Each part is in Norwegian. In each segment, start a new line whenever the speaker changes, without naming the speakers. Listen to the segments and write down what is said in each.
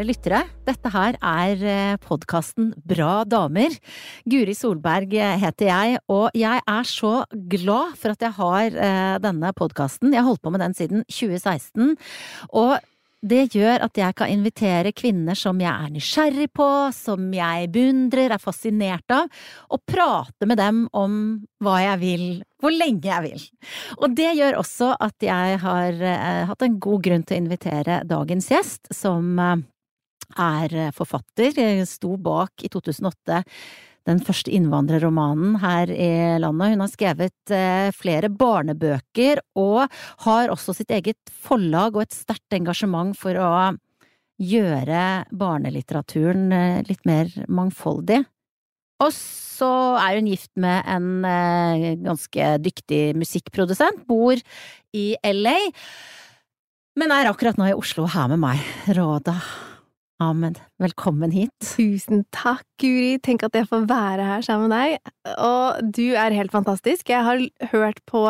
kjære lyttere. Dette her er podkasten Bra damer. Guri Solberg heter jeg, og jeg er så glad for at jeg har denne podkasten. Jeg har holdt på med den siden 2016, og det gjør at jeg kan invitere kvinner som jeg er nysgjerrig på, som jeg beundrer, er fascinert av, og prate med dem om hva jeg vil, hvor lenge jeg vil. Og det gjør også at jeg har eh, hatt en god grunn til å invitere dagens gjest, som eh, er forfatter, sto bak i 2008 den første innvandrerromanen her i landet. Hun har skrevet eh, flere barnebøker, og har også sitt eget forlag og et sterkt engasjement for å gjøre barnelitteraturen eh, litt mer mangfoldig. Og så er hun gift med en eh, ganske dyktig musikkprodusent, bor i LA, men er akkurat nå i Oslo her med meg. Råda Ahmed, velkommen hit.
Tusen takk, Guri. Tenk at jeg får være her sammen med deg. Og du er helt fantastisk. Jeg har hørt på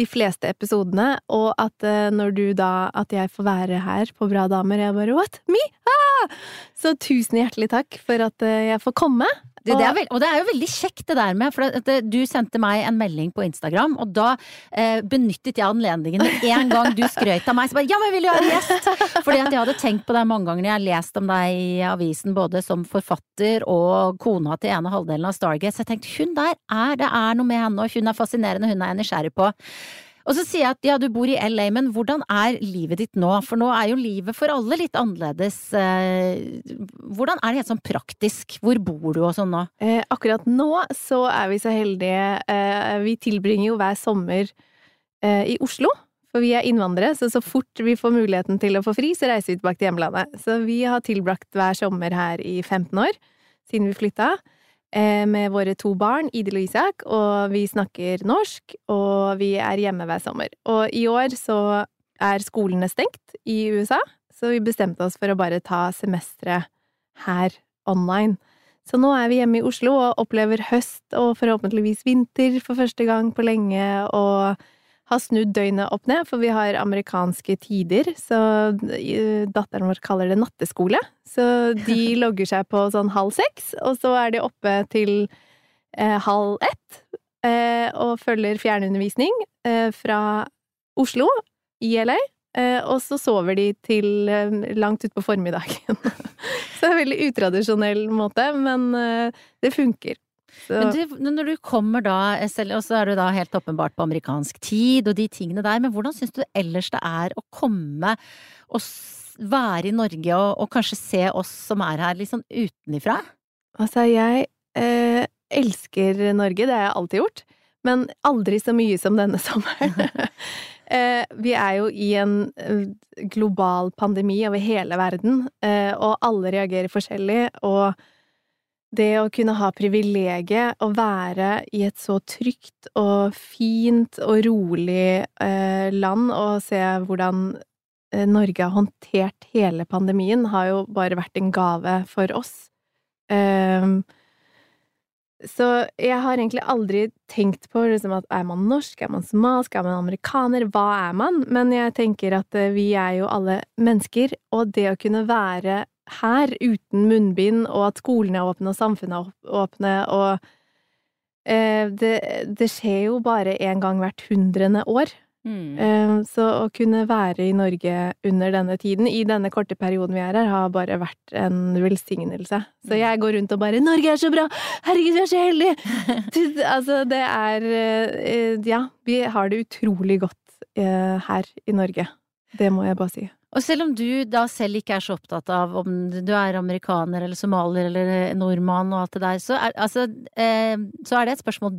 de fleste episodene, og at uh, når du da At jeg får være her på Bra damer, jeg bare What? Me? Ah! Så tusen hjertelig takk for at uh, jeg får komme.
Du, det veld, og det er jo veldig kjekt det der med, for det, du sendte meg en melding på Instagram, og da eh, benyttet jeg anledningen med en gang du skrøt av meg. Så bare ja, men vil du ha gjest? Fordi at jeg hadde tenkt på deg mange ganger når jeg har lest om deg i avisen, både som forfatter og kona til ene halvdelen av Stargate. Så jeg tenkte hun der er, det er noe med henne, og hun er fascinerende, hun er jeg nysgjerrig på. Og så sier jeg at ja, du bor i LA, men hvordan er livet ditt nå? For nå er jo livet for alle litt annerledes. Eh, hvordan er det helt sånn praktisk? Hvor bor du og sånn nå?
Eh, akkurat nå så er vi så heldige. Eh, vi tilbringer jo hver sommer eh, i Oslo. For vi er innvandrere, så så fort vi får muligheten til å få fri, så reiser vi tilbake til hjemlandet. Så vi har tilbrakt hver sommer her i 15 år, siden vi flytta. Eh, med våre to barn, Idil og Isak, og vi snakker norsk, og vi er hjemme hver sommer. Og i år så er skolene stengt i USA, så vi bestemte oss for å bare ta semesteret her online. Så nå er vi hjemme i Oslo og opplever høst og forhåpentligvis vinter for første gang på lenge, og har snudd døgnet opp ned, for vi har amerikanske tider, så datteren vår kaller det natteskole. Så de logger seg på sånn halv seks, og så er de oppe til eh, halv ett eh, og følger fjernundervisning eh, fra Oslo i LA. Eh, og så sover de til eh, langt utpå formiddagen. så det er en veldig utradisjonell måte, men eh, det funker.
Men du, når du kommer da, og så er du da helt åpenbart på amerikansk tid og de tingene der, men hvordan syns du ellers det er å komme og være i Norge og, og kanskje se oss som er her, litt sånn utenifra?
Altså, jeg eh, elsker Norge, det har jeg alltid gjort, men aldri så mye som denne sommeren. eh, vi er jo i en eh, global pandemi over hele verden, eh, og alle reagerer forskjellig, og det å kunne ha privilegiet å være i et så trygt og fint og rolig eh, land og se hvordan eh, Norge har håndtert hele pandemien, har jo bare vært en gave for oss. Um, så jeg har egentlig aldri tenkt på liksom, at er man norsk, er man somalisk, er man amerikaner, hva er man? Men jeg tenker at eh, vi er jo alle mennesker, og det å kunne være her uten munnbind, og at skolene er åpne og samfunnet er åpne, og eh, det, det, skjer jo bare én gang hvert hundrende år. Mm. Eh, så å kunne være i Norge under denne tiden, i denne korte perioden vi er her, har bare vært en velsignelse. Så mm. jeg går rundt og bare 'Norge er så bra! Herregud, vi er så heldige!' altså, det er eh, Ja, vi har det utrolig godt eh, her i Norge. Det må jeg bare si.
Og selv om du da selv ikke er så opptatt av om du er amerikaner eller somalier eller nordmann og alt det der, så er, altså, eh, så er det et spørsmål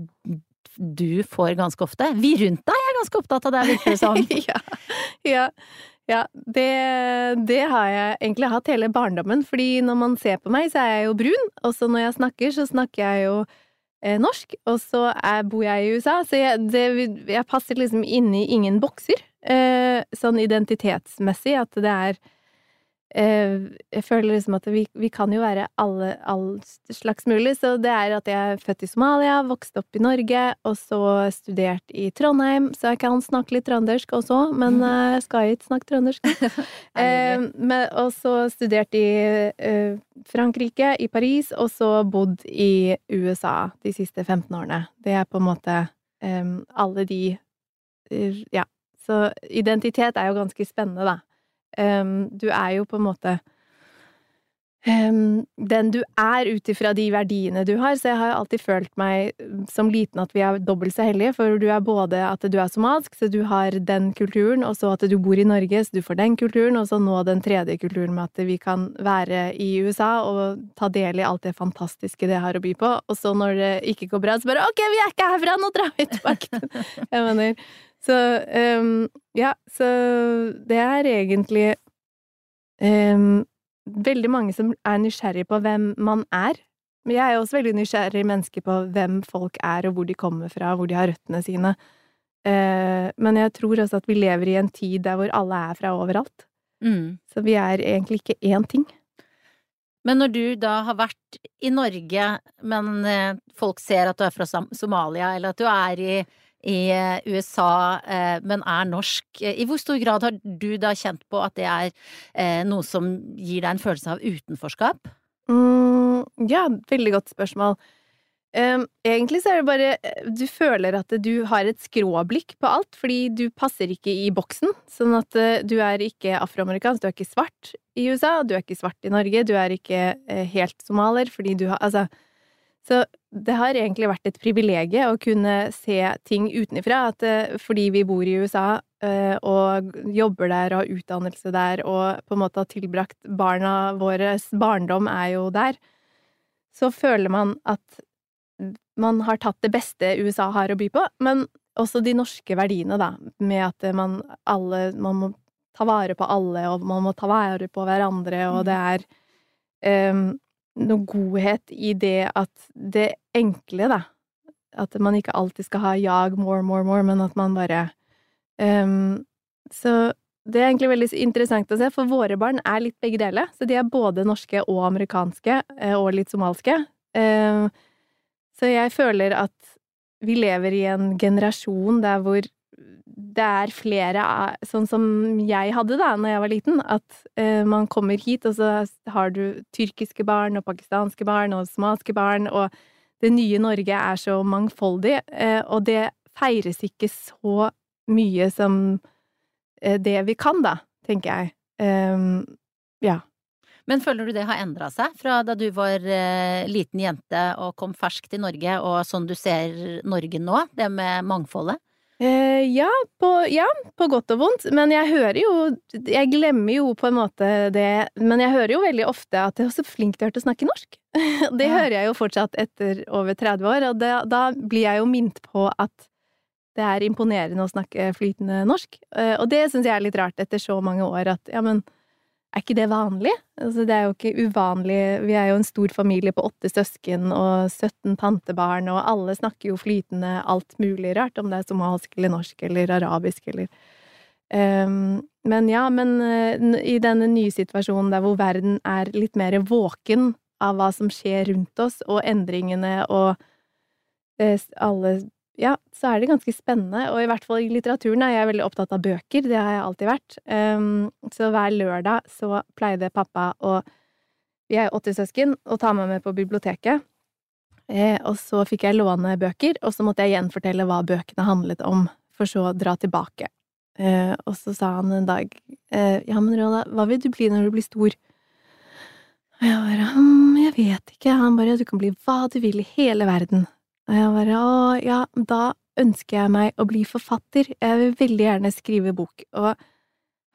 du får ganske ofte. Vi rundt deg er ganske opptatt av det, virker det som.
ja. ja. Ja, det, det, har jeg egentlig hatt hele barndommen, fordi når man ser på meg, så er jeg jo brun, og så når jeg snakker, så snakker jeg jo eh, norsk, og så er, bor jeg i USA, så jeg, det, jeg passer liksom inn i ingen bokser. Eh, sånn identitetsmessig, at det er Eh, jeg føler liksom at vi, vi kan jo være alle, all slags mulig, så det er at jeg er født i Somalia, vokst opp i Norge, og så studert i Trondheim, så jeg kan snakke litt trøndersk også, men mhm. eh, jeg skal ikke snakke trøndersk. eh, og så studert i eh, Frankrike, i Paris, og så bodd i USA de siste 15 årene. Det er på en måte eh, alle de Ja. Så identitet er jo ganske spennende, da. Um, du er jo på en måte um, den du er ut ifra de verdiene du har, så jeg har alltid følt meg som liten at vi er dobbelt så hellige, for du er både at du er somalisk, så du har den kulturen, og så at du bor i Norge, så du får den kulturen, og så nå den tredje kulturen med at vi kan være i USA og ta del i alt det fantastiske det har å by på, og så når det ikke går bra, så bare ok, vi er ikke herfra, nå drar vi tilbake. jeg mener så um, ja, så det er egentlig um, veldig mange som er nysgjerrig på hvem man er. Men jeg er også veldig nysgjerrig menneske på hvem folk er, og hvor de kommer fra, hvor de har røttene sine. Uh, men jeg tror også at vi lever i en tid der hvor alle er fra overalt. Mm. Så vi er egentlig ikke én ting.
Men når du da har vært i Norge, men eh, folk ser at du er fra Somalia, eller at du er i i eh, USA, eh, men er norsk. I hvor stor grad har du da kjent på at det er eh, noe som gir deg en følelse av utenforskap?
Mm, ja, veldig godt spørsmål. egentlig så er det bare Du føler at du har et skråblikk på alt, fordi du passer ikke i boksen. Sånn at du er ikke afroamerikansk, du er ikke svart i USA, du er ikke svart i Norge, du er ikke helt somalier fordi du har Altså så det har egentlig vært et privilegium å kunne se ting utenfra. At eh, fordi vi bor i USA eh, og jobber der og har utdannelse der og på en måte har tilbrakt barna våres barndom er jo der, så føler man at man har tatt det beste USA har å by på, men også de norske verdiene, da, med at man alle Man må ta vare på alle, og man må ta vare på hverandre, og det er um, noe godhet i det at det enkle, da At man ikke alltid skal ha jag more, more, more, men at man bare um, Så det er egentlig veldig interessant å se, for våre barn er litt begge deler. Så de er både norske og amerikanske, eh, og litt somalske. Um, så jeg føler at vi lever i en generasjon der hvor det er flere Sånn som jeg hadde da når jeg var liten, at uh, man kommer hit, og så har du tyrkiske barn og pakistanske barn og somaliske barn, og det nye Norge er så mangfoldig, uh, og det feires ikke så mye som uh, det vi kan, da, tenker jeg. Um, ja.
Men føler du det har endra seg fra da du var liten jente og kom fersk til Norge, og sånn du ser Norge nå, det med mangfoldet?
Eh, ja, på, ja, på, godt og vondt. Men jeg hører jo Jeg glemmer jo på en måte det Men jeg hører jo veldig ofte at jeg er så flink til å snakke norsk. det ja. hører jeg jo fortsatt etter over 30 år, og det, da blir jeg jo minnet på at det er imponerende å snakke flytende norsk. Eh, og det syns jeg er litt rart etter så mange år, at ja, men er ikke det vanlig? Altså, det er jo ikke uvanlig. Vi er jo en stor familie på åtte søsken og 17 tantebarn, og alle snakker jo flytende alt mulig rart, om det er somalsk eller norsk eller arabisk eller um, Men ja, men uh, i denne nye situasjonen der hvor verden er litt mer våken av hva som skjer rundt oss, og endringene og uh, alle ja, så er det ganske spennende, og i hvert fall i litteraturen er jeg veldig opptatt av bøker, det har jeg alltid vært. Um, så hver lørdag så pleide pappa å Vi er åtte søsken, å ta meg med på biblioteket. Eh, og så fikk jeg låne bøker, og så måtte jeg gjenfortelle hva bøkene handlet om, for så å dra tilbake. Eh, og så sa han en dag eh, Ja, men Råda, hva vil du bli når du blir stor? Og jeg bare hm, Jeg vet ikke. Han bare Du kan bli hva du vil i hele verden. Og jeg bare å ja, da ønsker jeg meg å bli forfatter. Jeg vil veldig gjerne skrive bok, og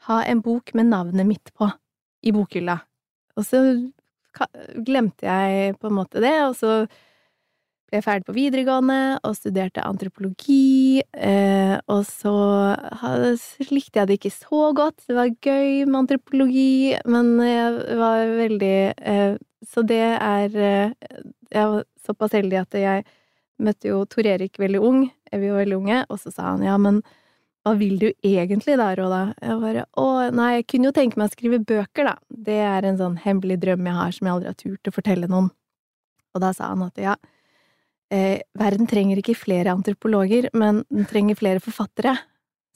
ha en bok med navnet mitt på, i bokhylla. Og så glemte jeg på en måte det, og så ble jeg ferdig på videregående og studerte antropologi, eh, og så likte jeg det ikke så godt. Det var gøy med antropologi, men jeg var veldig eh, Så det er eh, Jeg var såpass heldig at jeg møtte jo Tor Erik veldig ung, vi var veldig unge, og så sa han ja, men hva vil du egentlig da, Råda? Jeg bare å, nei, jeg kunne jo tenke meg å skrive bøker, da. Det er en sånn hemmelig drøm jeg har som jeg aldri har turt å fortelle noen. Og da sa han at ja, eh, verden trenger ikke flere antropologer, men den trenger flere forfattere.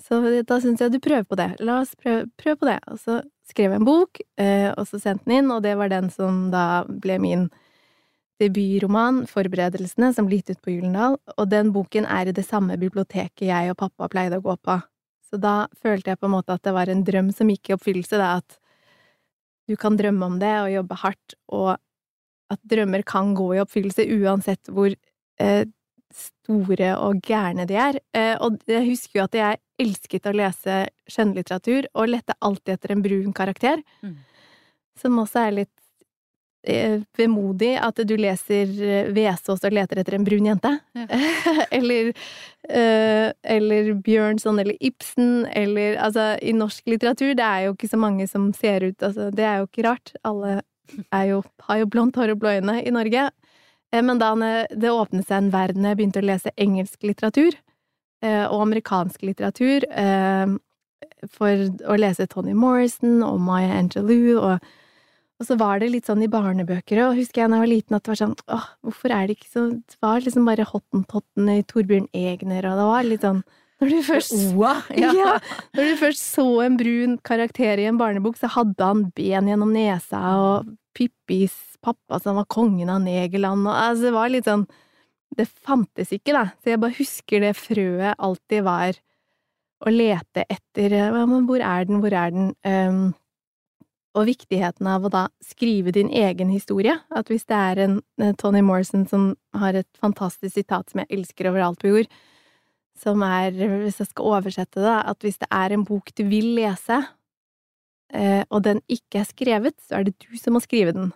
Så da syns jeg du prøver på det. La oss prøve, prøve, på det. Og så skrev jeg en bok, eh, og så sendte den inn, og det var den som da ble min debutroman, Forberedelsene, som ble gitt ut på Gyldendal, og den boken er i det samme biblioteket jeg og pappa pleide å gå på. Så da følte jeg på en måte at det var en drøm som gikk i oppfyllelse, da, at du kan drømme om det og jobbe hardt, og at drømmer kan gå i oppfyllelse uansett hvor eh, store og gærne de er. Eh, og jeg husker jo at jeg elsket å lese skjønnlitteratur, og lette alltid etter en brun karakter, mm. som også er litt vemodig at du leser eh, Vesaas og leter etter en brun jente. Ja. eller, uh, eller Bjørnson eller Ibsen eller Altså, i norsk litteratur, det er jo ikke så mange som ser ut Altså, det er jo ikke rart. Alle jo, har jo blondt hår og blå øyne i Norge. Men da det åpnet seg en verden jeg begynte å lese engelsk litteratur, og amerikansk litteratur, for å lese Tony Morrison og Maya Angelou og og så var det litt sånn i barnebøker, og husker jeg da jeg var liten at det var sånn åh, hvorfor er det ikke så Det var liksom bare hottentottene i Torbjørn Egner, og det var litt sånn når du først
Oa, ja.
ja. Når du først så en brun karakter i en barnebok, så hadde han ben gjennom nesa, og Pippis pappa som var kongen av Negerland, og altså, det var litt sånn Det fantes ikke, da. Så jeg bare husker det frøet alltid var å lete etter Men hvor er den, hvor er den? Um, og viktigheten av å da skrive din egen historie. At hvis det er en eh, Tony Morrison som har et fantastisk sitat som jeg elsker overalt på jord, som er, hvis jeg skal oversette det, at hvis det er en bok du vil lese, eh, og den ikke er skrevet, så er det du som må skrive den.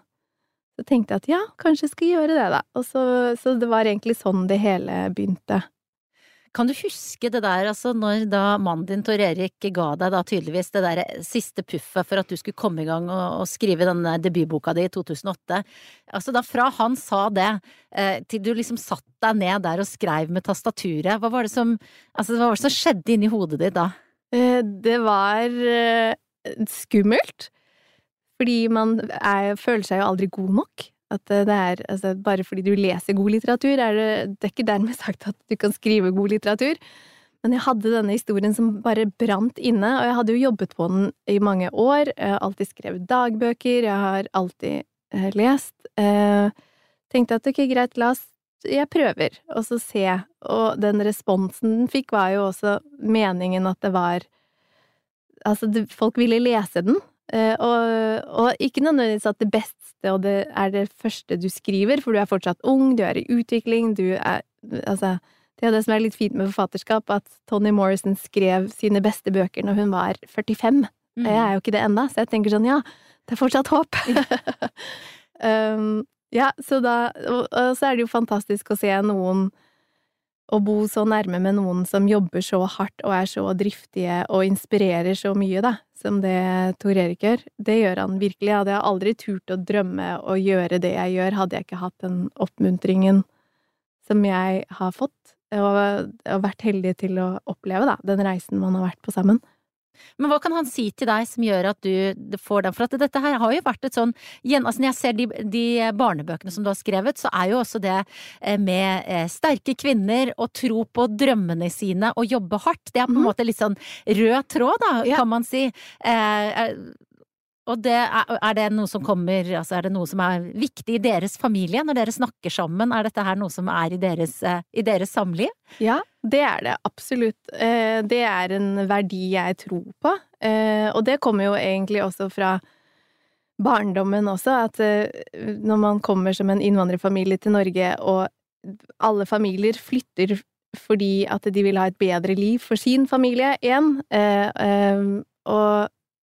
Så tenkte jeg at ja, kanskje jeg skal gjøre det, da. Og så, så det var egentlig sånn det hele begynte.
Kan du huske det der, altså når da mannen din Tor Erik ga deg da tydeligvis det der siste puffet for at du skulle komme i gang og, og skrive denne debutboka di i 2008, altså da fra han sa det eh, til du liksom satt deg ned der og skrev med tastaturet, hva var det som, altså hva var det som skjedde inni hodet ditt da?
Eh, det var eh, skummelt. Fordi man er, føler seg jo aldri god nok. At det er altså, Bare fordi du leser god litteratur, er det, det er ikke dermed sagt at du kan skrive god litteratur. Men jeg hadde denne historien som bare brant inne, og jeg hadde jo jobbet på den i mange år. Jeg har alltid skrevet dagbøker, jeg har alltid eh, lest. Eh, tenkte at ok, greit, la oss Jeg prøver, og så se. Og den responsen den fikk, var jo også meningen at det var Altså, folk ville lese den, Eh, og, og, ikke nødvendigvis at det beste og det er det første du skriver, for du er fortsatt ung, du er i utvikling, du er Altså, det er det som er litt fint med forfatterskap, at Tony Morrison skrev sine beste bøker når hun var 45. Mm. Jeg er jo ikke det ennå, så jeg tenker sånn, ja, det er fortsatt håp. um, ja, så da og, og så er det jo fantastisk å se noen å bo så nærme med noen som jobber så hardt og er så driftige og inspirerer så mye, da, som det Tor Erik gjør, det gjør han virkelig. Jeg hadde aldri turt å drømme å gjøre det jeg gjør, hadde jeg ikke hatt den oppmuntringen som jeg har fått, og, og vært heldig til å oppleve, da, den reisen man har vært på sammen.
Men hva kan han si til deg som gjør at du får den? For at dette her har jo vært et sånn altså Når jeg ser de, de barnebøkene som du har skrevet, så er jo også det eh, med eh, sterke kvinner og tro på drømmene sine og jobbe hardt. Det er på en mhm. måte litt sånn rød tråd, da, kan man si. Eh, og det, er det noe som kommer Altså er det noe som er viktig i deres familie når dere snakker sammen? Er dette her noe som er i deres, eh, i deres samliv?
Ja, det er det absolutt. Eh, det er en verdi jeg tror på. Eh, og det kommer jo egentlig også fra barndommen også, at når man kommer som en innvandrerfamilie til Norge, og alle familier flytter fordi at de vil ha et bedre liv for sin familie igjen, og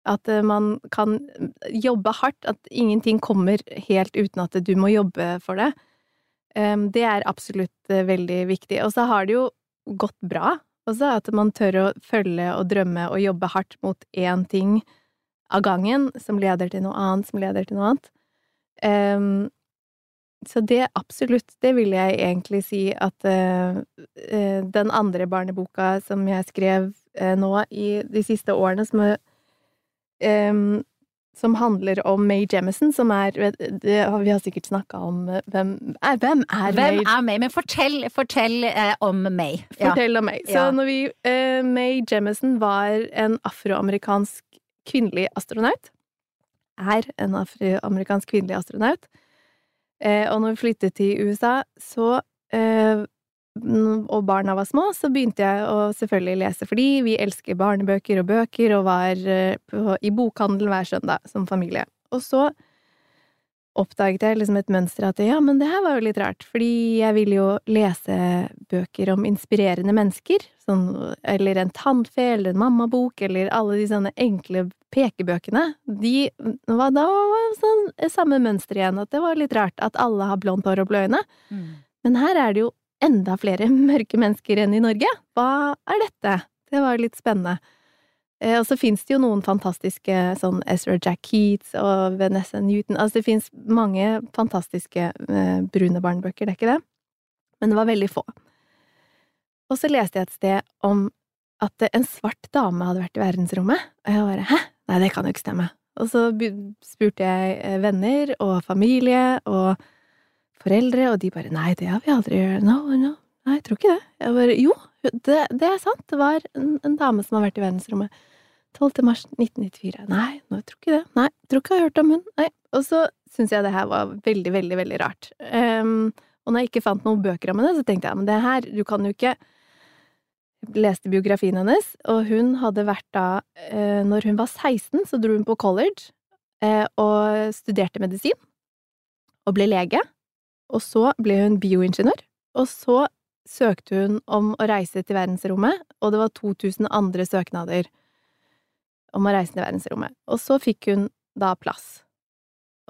at eh, man kan jobbe hardt, at ingenting kommer helt uten at du må jobbe for det. Det er absolutt eh, veldig viktig. Og så har det jo gått bra også, at man tør å følge og drømme og jobbe hardt mot én ting av gangen, som leder til noe annet, som leder til noe annet. så det absolutt, det vil jeg egentlig si at eh, den andre barneboka som jeg skrev nå i de siste årene som, er, em, som handler om May Jemison, som er det, Vi har sikkert snakka om eh, hvem er, Hvem er
Hvem
May?
er May? Men fortell, fortell eh, om May. Ja.
Fortell om May. Så
Ja.
når vi eh, May Jemison var en afroamerikansk kvinnelig astronaut. Er en afroamerikansk kvinnelig astronaut. Eh, og når vi flyttet til USA, så eh, og barna var små, så begynte jeg å selvfølgelig lese fordi vi elsker barnebøker og bøker, og var eh, i bokhandel hver søndag som familie. Og så oppdaget jeg liksom et mønster at ja, men det her var jo litt rart, fordi jeg ville jo lese bøker om inspirerende mennesker, sånn, eller en tannfe, eller en mammabok, eller alle de sånne enkle pekebøkene. De var da sånn samme mønster igjen, at det var litt rart at alle har blondt hår og blå øyne.
Mm.
Men her er det jo enda flere mørke mennesker enn i Norge. Hva er dette? Det var litt spennende. Eh, Og så fins det jo noen fantastiske sånn Ezra Jack Keats og Vanessa Newton Altså det fins mange fantastiske eh, brune barnebøker, det er ikke det? Men det var veldig få. Og så leste jeg et sted om at en svart dame hadde vært i verdensrommet, og jeg bare hæ? Nei, det kan jo ikke stemme. Og så spurte jeg eh, venner og familie og foreldre, og de bare nei, det har vi aldri gjort. No, no, nei, jeg tror ikke det. Jeg bare jo, det, det er sant. Det var en, en dame som har vært i verdensrommet. 12. mars 1994. Nei, nå jeg tror ikke det. Nei, jeg tror ikke jeg har hørt om hun. Nei. Og så syns jeg det her var veldig, veldig, veldig rart. Um, og når jeg ikke fant noen bøker om henne, så tenkte jeg men det her, du kan jo ikke leste biografien hennes, og hun hadde vært da eh, Når hun var 16, så dro hun på college eh, og studerte medisin. Og ble lege. Og så ble hun bioingeniør. Og så søkte hun om å reise til verdensrommet, og det var 2000 andre søknader om å reise til verdensrommet. Og så fikk hun da plass.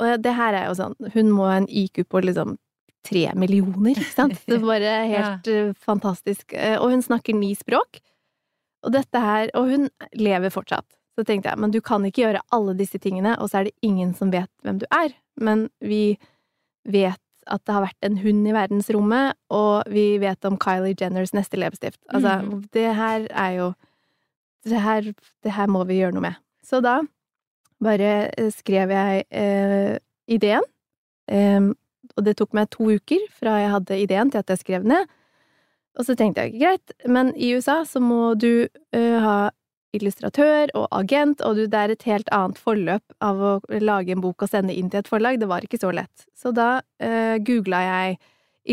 Og det her er jo sånn, hun må ha en IQ på liksom tre millioner, ikke sant? Det er bare helt ja. fantastisk. Eh, Og hun snakker ni språk. Og dette her, og hun lever fortsatt. Så tenkte jeg, men du kan ikke gjøre alle disse tingene, og så er det ingen som vet hvem du er. Men vi vet at det har vært en hund i verdensrommet, og vi vet om Kylie Jenners neste leppestift. Altså,
mm.
det her er jo det her, det her må vi gjøre noe med. Så da bare eh, skrev jeg eh, ideen, eh, og det tok meg to uker fra jeg hadde ideen til at jeg skrev den ned. Og så tenkte jeg greit, men i USA så må du eh, ha illustratør og agent, og du, det er et helt annet forløp av å lage en bok og sende inn til et forlag. Det var ikke så lett. Så da eh, googla jeg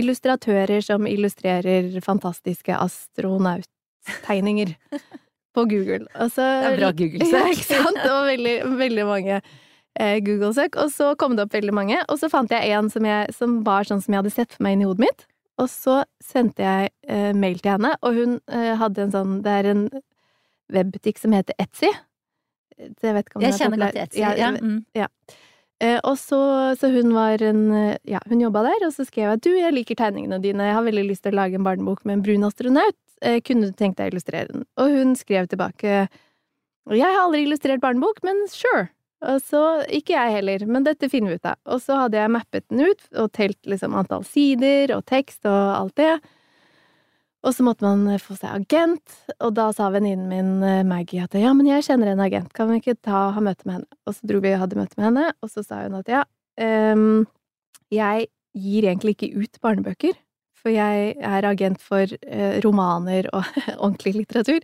illustratører som illustrerer fantastiske astronauttegninger på Google. Og så,
Det er bra Google-søk.
Ja, ikke sant? Det var veldig, veldig mange eh, Google-søk, og så kom det opp veldig mange. Og så fant jeg en som, jeg, som var sånn som jeg hadde sett for meg i hodet mitt. Og så sendte jeg eh, mail til henne, og hun eh, hadde en sånn Det er en webbutikk som heter Etsy. Jeg vet ikke om
Jeg
er
kjenner godt til Etsy.
Ja,
Ja, mm.
Eh, og så, så hun var en Ja, hun jobba der, og så skrev jeg at du, jeg liker tegningene dine, jeg har veldig lyst til å lage en barnebok med en brun astronaut. Eh, kunne du tenkt deg å illustrere den? Og hun skrev tilbake jeg har aldri illustrert barnebok, men sure. Og så ikke jeg heller, men dette finner vi ut av. Og så hadde jeg mappet den ut og telt liksom antall sider og tekst og alt det. Og så måtte man få seg agent, og da sa venninnen min eh, Maggie at ja, men jeg kjenner en agent, kan vi ikke ta, ha møte med henne? Og så dro vi og hadde møte med henne, og så sa hun at ja, um, jeg gir egentlig ikke ut barnebøker, for jeg er agent for uh, romaner og ordentlig litteratur.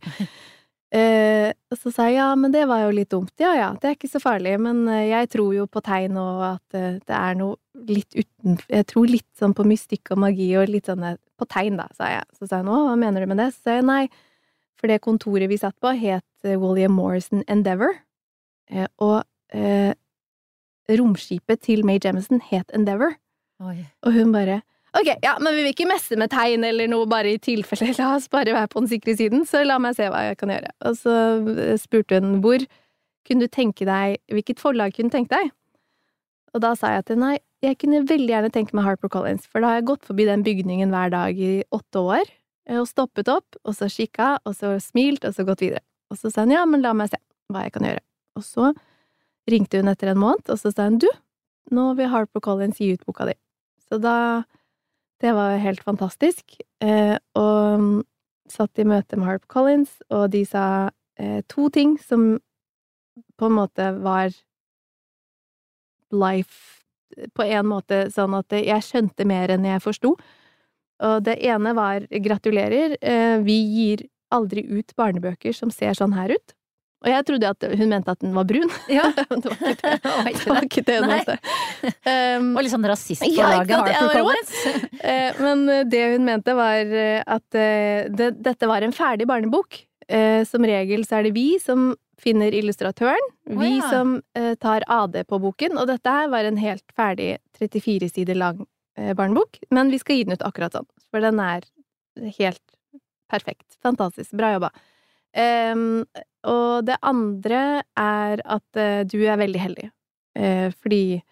Uh, og så sa jeg ja, men det var jo litt dumt. Ja ja, det er ikke så farlig, men eh, jeg tror jo på tegn og at uh, det er noe litt uten Jeg tror litt sånn på mystikk og magi og litt sånn eh, På tegn, da, sa jeg. Så sa hun å, hva mener du med det? Så sa jeg nei, for det kontoret vi satt på, het eh, William Morrison Endeavour. Eh, og eh, romskipet til May Jemison het Endeavour.
Oi.
Og hun bare Ok, ja, men vi vil ikke messe med tegn eller noe, bare i tilfelle. La oss bare være på den sikre siden, så la meg se hva jeg kan gjøre. Og så spurte hun hvor kunne du tenke deg Hvilket forlag kunne du tenke deg? Og da sa jeg til henne nei, jeg kunne veldig gjerne tenke meg Harper Collins, for da har jeg gått forbi den bygningen hver dag i åtte år, eh, og stoppet opp, og så kikka, og så smilt, og så gått videre. Og så sa hun ja, men la meg se hva jeg kan gjøre. Og så ringte hun etter en måned, og så sa hun du, nå vil Harper Collins gi ut boka di. Så da Det var helt fantastisk. Eh, og satt i møte med HarperCollins, og de sa eh, to ting som på en måte var life På en måte sånn at jeg skjønte mer enn jeg forsto. Og det ene var gratulerer, eh, vi gir aldri ut barnebøker som ser sånn her ut. Og jeg trodde at hun mente at den var brun.
Ja.
det var ikke det.
Det var ikke
Det var ikke det hun mente. Um,
Og litt sånn rasist på
Ja,
laget, Harper Collins.
Eh, Men det hun mente var eh, at det, dette var en ferdig barnebok. Som regel så er det vi som finner illustratøren, vi
Å, ja.
som eh, tar AD på boken, og dette her var en helt ferdig 34 sider lang eh, barnebok, men vi skal gi den ut akkurat sånn, for den er helt perfekt. Fantastisk. Bra jobba. Um, og det andre er at uh, du er veldig heldig, Uh, fordi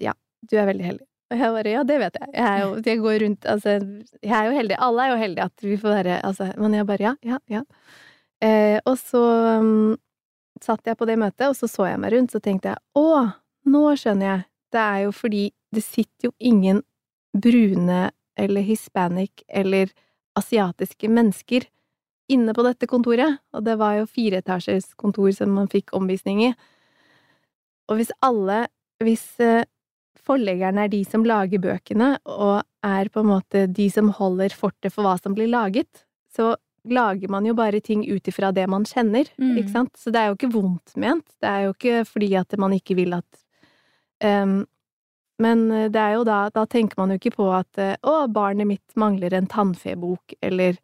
Ja, du er veldig heldig. Og jeg bare, ja, det vet jeg. Jeg, jo, jeg går rundt, altså, jeg er jo heldig. Alle er jo heldige at vi får være, altså, men jeg bare, ja, ja, ja. Eh, og så um, satt jeg på det møtet, og så så jeg meg rundt, så tenkte jeg, å, nå skjønner jeg. Det er jo fordi det sitter jo ingen brune eller hispanic eller asiatiske mennesker inne på dette kontoret, og det var jo fireetasjes kontor som man fikk omvisning i. Og hvis alle, hvis eh, forleggerne er de som lager bøkene, og er på en måte de som holder fortet for hva som blir laget, så lager man jo bare ting ut ifra det man kjenner,
Mm.
ikke sant? Så det er jo ikke vondt ment, det er jo ikke fordi at man ikke vil at um, Men eh, det er jo da, da tenker man jo ikke på at eh, å, barnet mitt mangler en tannfebok, eller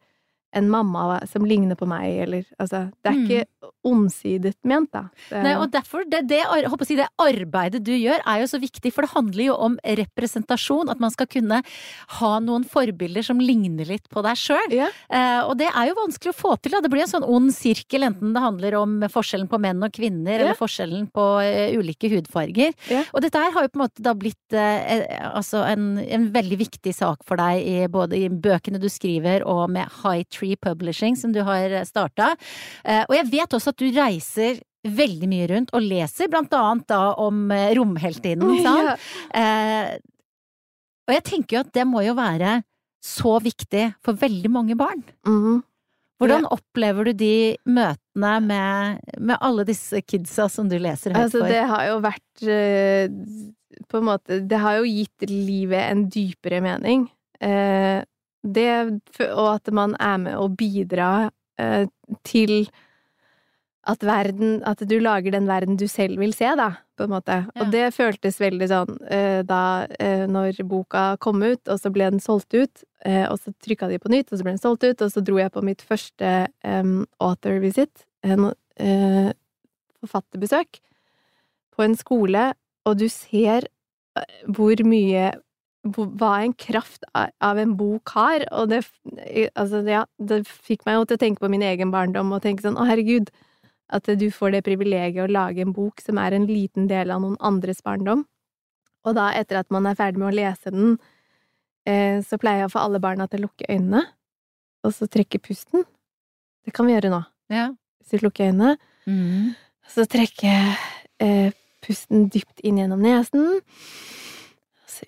en mamma som ligner på meg, eller altså Det er
Mm.
ikke ondsidet ment, da. Det
Nei, og derfor, det, det, si, det arbeidet du gjør er jo så viktig, for det handler jo om representasjon. At man skal kunne ha noen forbilder som ligner litt på deg sjøl.
Ja.
Eh, og det er jo vanskelig å få til. Da. Det blir en sånn ond sirkel, enten det handler om forskjellen på menn og kvinner,
Ja.
eller forskjellen på uh, ulike hudfarger.
Ja.
Og dette her har jo på en måte da blitt eh, altså en, en veldig viktig sak for deg i både i bøkene du skriver og med High Tree Publishing, som du har starta. Eh, og jeg vet også at du reiser veldig mye rundt og leser, blant annet da om eh, romheltinnen, sant?
Ja.
Eh, og jeg tenker jo at det må jo være så viktig for veldig mange barn.
Mm.
Hvordan opplever du de møtene med, med alle disse kidsa som du leser høyt
Altså,
for?
det har jo vært eh, På en måte Det har jo gitt livet en dypere mening. Eh, det, og at man er med å bidra eh, til at verden At du lager den verden du selv vil se, da, på en måte.
Ja.
Og det føltes veldig sånn eh, da eh, når boka kom ut, og så ble den solgt ut, eh, og så trykka de på nytt, og så ble den solgt ut, og så dro jeg på mitt første em, author visit, en eh, forfatterbesøk, på en skole, og du ser eh, hvor mye hva en kraft av en bok har, og det, altså, ja, det fikk meg jo til å tenke på min egen barndom og tenke sånn, å herregud, at du får det privilegiet å lage en bok som er en liten del av noen andres barndom. Og da, etter at man er ferdig med å lese den, eh, så pleier jeg å få alle barna til å lukke øynene, og så trekke pusten. Det kan vi gjøre nå.
Ja.
Vi lukker øynene,
Mm.
så trekker eh, pusten dypt inn gjennom nesen,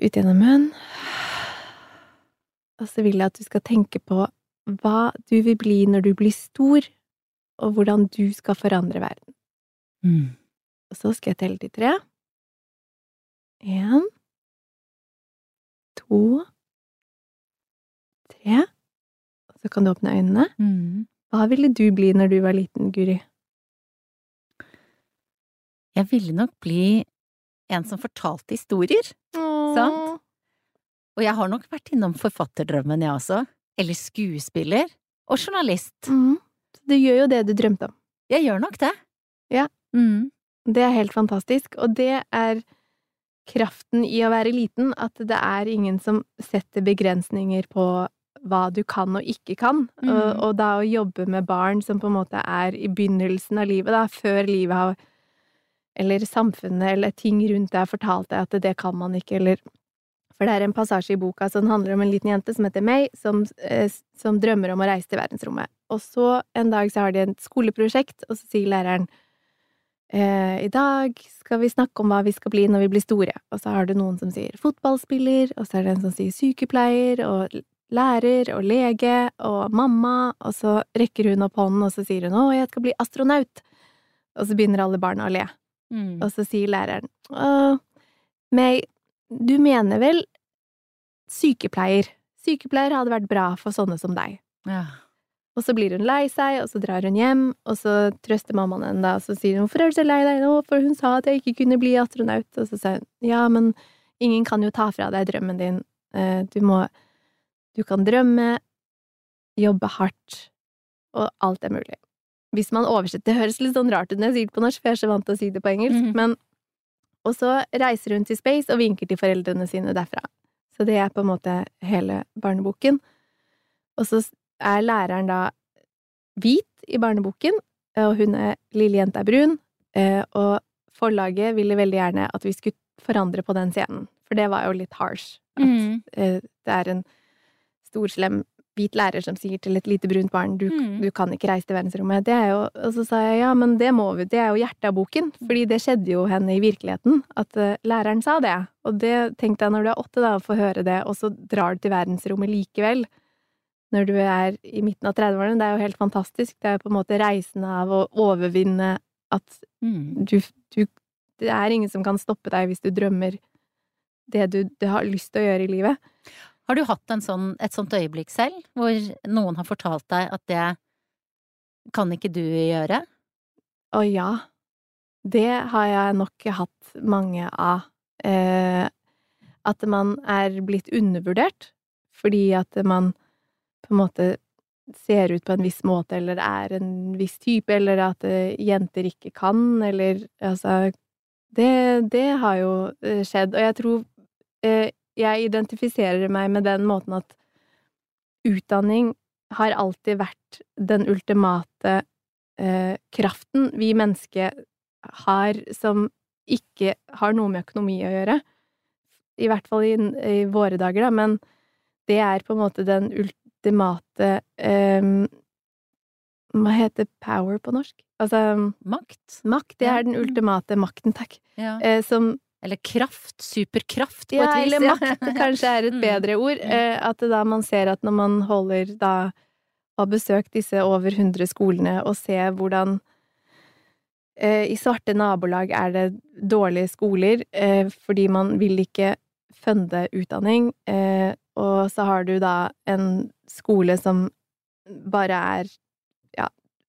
ut gjennom munnen. Og så vil jeg at du skal tenke på hva du vil bli når du blir stor, og hvordan du skal forandre verden.
Mm.
Og så skal jeg telle til tre. Én, to, tre. Og så kan du åpne øynene.
Mm.
Hva ville du bli når du var liten, Guri?
Jeg ville nok bli en som fortalte historier. Sant? Og jeg har nok vært innom forfatterdrømmen, jeg også. Eller skuespiller. Og journalist.
Mm. Du gjør jo det du drømte om.
Jeg gjør nok det.
Ja.
Mm.
Det er helt fantastisk, og det er kraften i å være liten, at det er ingen som setter begrensninger på hva du kan og ikke kan,
Mm.
og, og da å jobbe med barn som på en måte er i begynnelsen av livet, da, før livet har Eller samfunnet eller ting rundt deg fortalte fortalt at det kan man ikke, eller For det er en passasje i boka som handler om en liten jente som heter May, som, eh, som drømmer om å reise til verdensrommet. Og så en dag så har de et skoleprosjekt, og så sier læreren eh, i dag skal vi snakke om hva vi skal bli når vi blir store. Og så har du noen som sier fotballspiller, og så er det en som sier sykepleier, og lærer og lege og mamma, og så rekker hun opp hånden, og så sier hun 'Å, jeg skal bli astronaut'. Og så begynner alle barna å le.
Mm.
Og så sier læreren 'Å, May, du mener vel sykepleier? Sykepleier hadde vært bra for sånne som deg'.
Ja.
Og så blir hun lei seg, og så drar hun hjem, og så trøster mammaen henne og så sier hun 'Hvorfor er du så lei deg nå?' For hun sa at jeg ikke kunne bli astronaut. Og så sier hun 'Ja, men ingen kan jo ta fra deg drømmen din. Eh, Du må Du kan drømme, jobbe hardt, og alt er mulig. Hvis man oversetter Det høres litt sånn rart ut når jeg sier det på norsk, for jeg er så vant til å si det på engelsk,
Mhm.
men Og så reiser hun til space og vinker til foreldrene sine derfra. Så det er på en måte hele barneboken. Og så er læreren da hvit i barneboken, og hun er lille jenta er brun, eh, og forlaget ville veldig gjerne at vi skulle forandre på den scenen, for det var jo litt harsh. At
Mm.
det er en stor, slem hvit lærer som sier til et lite brunt barn du,
Mm.
du kan ikke reise til verdensrommet. Det er jo, og så sa jeg ja, men det må vi, det er jo hjertet av boken, fordi det skjedde jo henne i virkeligheten, at uh, læreren sa det. Og det tenkte jeg når du er åtte, da, å få høre det, og så drar du til verdensrommet likevel. Når du er i midten av 30-årene. Det er jo helt fantastisk. Det er jo på en måte reisen av å overvinne at
Mm.
du, du Det er ingen som kan stoppe deg hvis du drømmer det du, du har lyst til å gjøre i livet.
Har du hatt sånn, et sånt øyeblikk selv, hvor noen har fortalt deg at det kan ikke du gjøre?
Å ja, det har jeg nok hatt mange av. Eh, at man er blitt undervurdert fordi at man på en måte ser ut på en viss måte, eller er en viss type, eller at eh, jenter ikke kan, eller altså det, det har jo eh, skjedd, og jeg tror eh, jeg identifiserer meg med den måten at utdanning har alltid vært den ultimate eh, kraften vi mennesker har som ikke har noe med økonomi å gjøre. I hvert fall i, i våre dager, da, men det er på en måte den ultimate eh, Hva heter power på norsk? Altså
Makt?
makt. Det er den ultimate makten, takk.
Ja.
Eh, som
Eller kraft? Superkraft, på
ja,
et vis.
eller makt kanskje er et
Mm.
bedre ord.
Mm.
Eh, at da man ser at når man holder da har besøkt disse over 100 skolene og ser hvordan eh, i svarte nabolag er det dårlige skoler eh, fordi man vil ikke funde utdanning, eh, og så har du da en skole som bare er ja,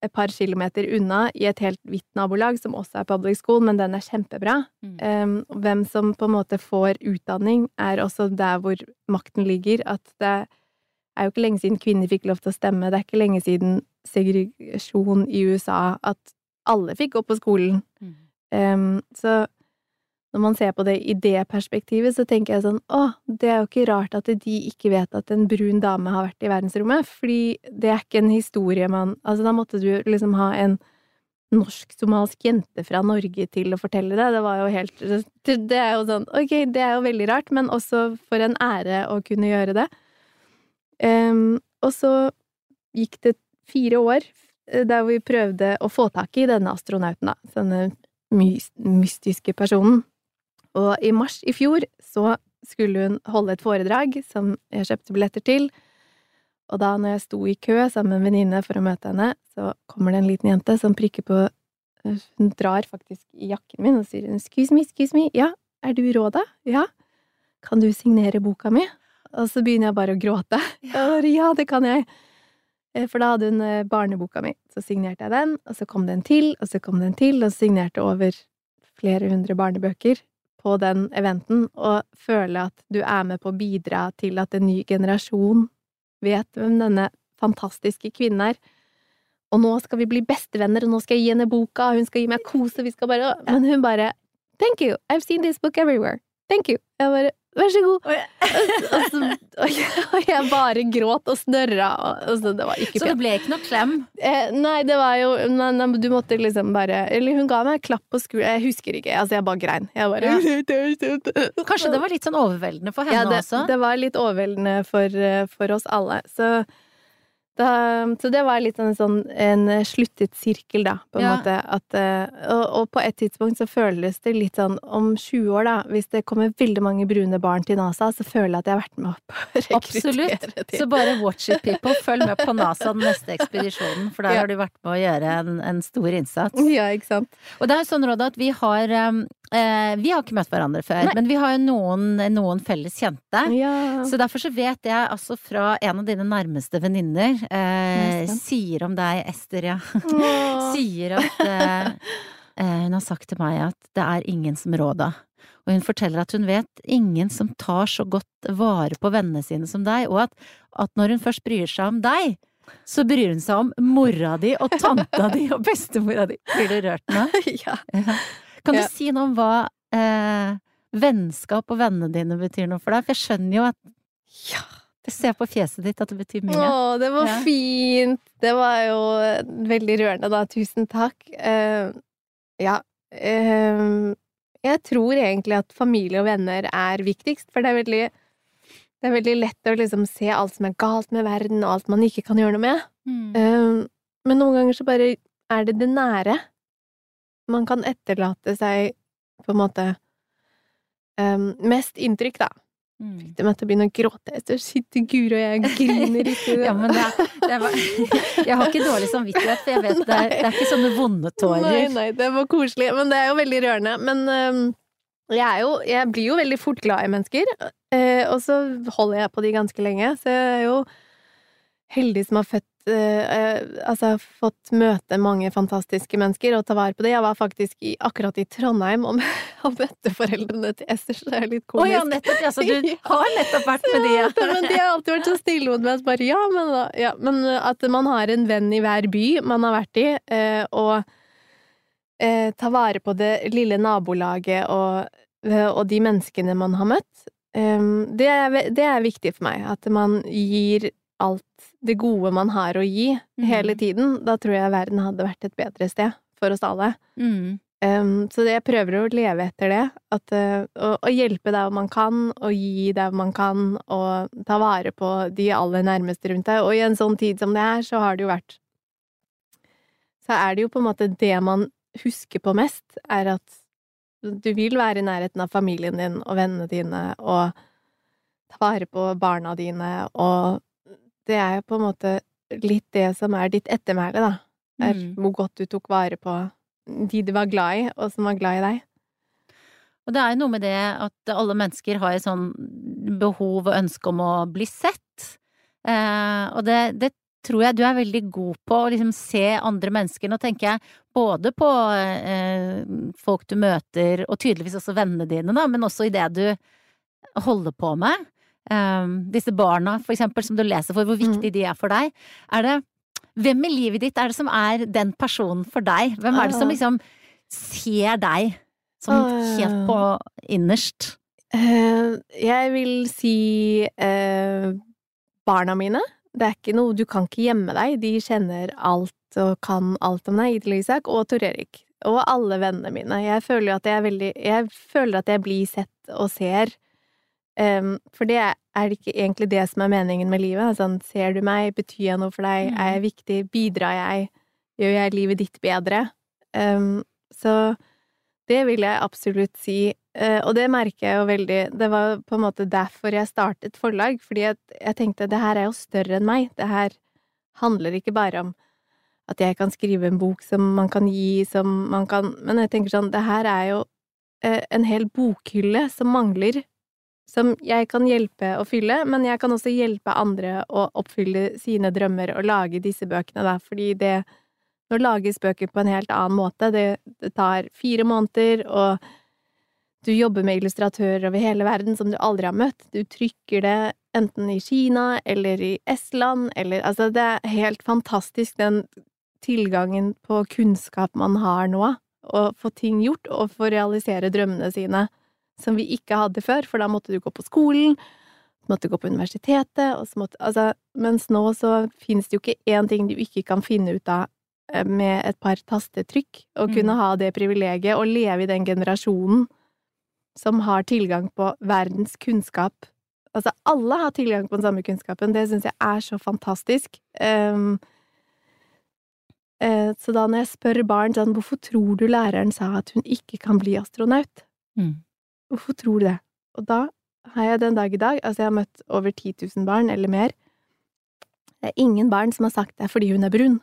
et par kilometer unna i et helt hvitt nabolag, som også er public school, men den er kjempebra.
Mm.
Um, hvem som på en måte får utdanning, er også der hvor makten ligger. At det er jo ikke lenge siden kvinner fikk lov til å stemme, det er ikke lenge siden segregasjon i USA, at alle fikk gå på skolen.
Mm.
Um, så når man ser på det i det perspektivet, så tenker jeg sånn å, det er jo ikke rart at de ikke vet at en brun dame har vært i verdensrommet, fordi det er ikke en historie man Altså, da måtte du liksom ha en norsk-somalsk jente fra Norge til å fortelle det. Det var jo helt Det er jo sånn Ok, det er jo veldig rart, men også for en ære å kunne gjøre det. Um, og så gikk det fire år eh, der vi prøvde å få tak i denne astronauten, da. Denne mystiske personen. Og i mars i fjor så skulle hun holde et foredrag som jeg kjøpte billetter til. Og da når jeg sto i kø sammen med en venninne for å møte henne, så kommer det en liten jente som prikker på Hun drar faktisk i jakken min og sier 'excuse me, excuse me', ja, er du Råda? Ja. Kan du signere boka mi? Og så begynner jeg bare å gråte. Ja, ja, det kan jeg. Eh, For da hadde hun eh, barneboka mi. Så signerte jeg den, og så kom det en til, og så kom det en til, og så signerte over flere hundre barnebøker på den eventen, og føle at du er med på å bidra til at en ny generasjon vet hvem denne fantastiske kvinnen er. Og nå skal vi bli bestevenner, og nå skal jeg gi henne boka, og hun skal gi meg kos, og vi skal bare Men hun bare Thank you, I've seen this book everywhere. Thank you. Jeg bare Vær så god. Og, så, og, jeg, bare gråt og snørra, og, så det var ikke
Så det ble ikke noe klem?
Eh, nei, det var jo nei, nei, Du måtte liksom bare Eller hun ga meg en klapp på skulderen. Jeg husker ikke. Altså, jeg bare grein. Jeg bare
Kanskje det var litt sånn overveldende for henne
ja, det,
også?
det var litt overveldende for, eh, for oss alle. Så Da, så det var litt en sånn en sluttet sirkel, da, på en
Ja.
måte. At, eh, og, og på et tidspunkt så føles det litt sånn om 20 år, da, hvis det kommer veldig mange brune barn til NASA, så føler jeg at jeg har vært med opp å
Absolutt.
til
Så bare watch it, people. Følg med på NASA den neste ekspedisjonen, for der
Ja.
har du vært med å gjøre en, en stor innsats.
Ja, ikke sant.
Og det er jo sånn, Råd, at vi har um, Vi har ikke møtt hverandre før,
Nei.
men vi har jo noen, noen felles kjente.
Ja.
Så derfor så vet jeg altså fra en av dine nærmeste venninner eh, sier om deg, Ester, ja, sier at eh, eh, Hun har sagt til meg at det er ingen som Råda. Og hun forteller at hun vet ingen som tar så godt vare på vennene sine som deg, og at, at når hun først bryr seg om deg, så bryr hun seg om mora di og tanta di og bestemora di. Blir du rørt nå?
ja.
Ja. Kan du
Ja.
si noe om hva eh, vennskap og vennene dine betyr noe for deg? For jeg skjønner jo at
ja.
Jeg ser på fjeset ditt at det betyr mye.
Å, det var
Ja.
fint! Det var jo veldig rørende, da. Tusen takk. Uh, ja. Uh, jeg tror egentlig at familie og venner er viktigst, for det er veldig det er veldig lett å liksom se alt som er galt med verden, og alt man ikke kan gjøre noe med.
Mm.
Uh, men noen ganger så bare er det det nære. Man kan etterlate seg på en måte um, mest inntrykk, da.
Mm.
Det meg til å begynne å gråte. Jeg sitter Guro, og jeg griner ikke.
Ja, men det, er- det var, Jeg har ikke dårlig samvittighet, for jeg vet det er, det er ikke sånne vonde tårer.
Nei, nei, det var koselig. Men det er jo veldig rørende. Men øhm, jeg, er jo, jeg blir jo veldig fort glad i mennesker, eh, og så holder jeg på de ganske lenge. Så jeg er jo heldig som har født eh, eh, Altså fått møte mange fantastiske mennesker og ta vare på det. Jeg var faktisk i, akkurat i Trondheim og, møtte foreldrene til Esther, så det er litt
Å
komisk.
ja, nettopp! Ja, så du har nettopp vært med de, ja.
Ja, men de har alltid vært så stille mot meg. Så bare, ja, men, da- ja, men at man har en venn i hver by man har vært i, eh, og eh, ta vare på det lille nabolaget og, og de menneskene man har møtt, det, er, det er viktig for meg. At man gir alt det gode man har å gi,
mm.
hele tiden. Da tror jeg verden hadde vært et bedre sted for oss alle.
Mm.
Um, så det, jeg prøver å leve etter det. At, uh, å, å hjelpe der man kan, og gi der man kan, og ta vare på de aller nærmeste rundt deg. Og i en sånn tid som det er, så har det jo vært Så er det jo på en måte det man husker på mest, er at du vil være i nærheten av familien din og vennene dine, og ta vare på barna dine, og det er jo på en måte litt det som er ditt ettermæle, da. Er
Mm.
hvor godt du tok vare på de du var glad i, og som var glad i deg.
Og det er jo noe med det at alle mennesker har et sånn behov og ønske om å bli sett. Eh, og det, det tror jeg du er veldig god på, å liksom se andre mennesker. Nå tenker jeg både på eh, folk du møter, og tydeligvis også vennene dine, da, men også i det du holder på med. Eh, disse barna, for eksempel, som du leser for, hvor viktig de er for deg. Er det Hvem i livet ditt er det som er den personen for deg? Hvem er det som liksom ser deg som helt på innerst?
Uh, jeg vil si uh, barna mine. Det er ikke noe Du kan ikke gjemme deg. De kjenner alt og kan alt om deg. Idil Isak og Tor Erik. Og alle vennene mine. Jeg føler at jeg er veldig Jeg føler at jeg blir sett og ser. Em, for det er ikke egentlig det som er meningen med livet. Sånn, ser du meg? Betyr jeg noe for deg?
Mm.
Er jeg viktig? Bidrar jeg? Gjør jeg livet ditt bedre? Um, så det vil jeg absolutt si. Uh, og det merker jeg jo veldig. Det var på en måte derfor jeg startet forlag, fordi at jeg tenkte det her er jo større enn meg. Det her handler ikke bare om at jeg kan skrive en bok som man kan gi, som man kan Men jeg tenker sånn, det her er jo uh, en hel bokhylle som mangler, som jeg kan hjelpe å fylle, men jeg kan også hjelpe andre å oppfylle sine drømmer og lage disse bøkene, da, fordi det Nå lages bøker på en helt annen måte. Det, det tar fire måneder, og du jobber med illustratører over hele verden som du aldri har møtt. Du trykker det enten i Kina eller i Estland, eller Altså, det er helt fantastisk, den tilgangen på kunnskap man har nå, å få ting gjort, og få realisere drømmene sine, som vi ikke hadde før, for da måtte du gå på skolen, du måtte gå på universitetet, måtte Altså, mens nå så finnes det jo ikke én ting du ikke kan finne ut av eh, med et par tastetrykk, å
Mm.
kunne ha det privilegiet, å leve i den generasjonen som har tilgang på verdens kunnskap. Altså, alle har tilgang på den samme kunnskapen. Det syns jeg er så fantastisk. Um, uh, så da når jeg spør barn sånn Hvorfor tror du læreren sa at hun ikke kan bli astronaut?
Mm.
Hvorfor tror du det? Og da har jeg den dag i dag Altså, jeg har møtt over 10 000 barn, eller mer. Det er ingen barn som har sagt det er fordi hun er brun.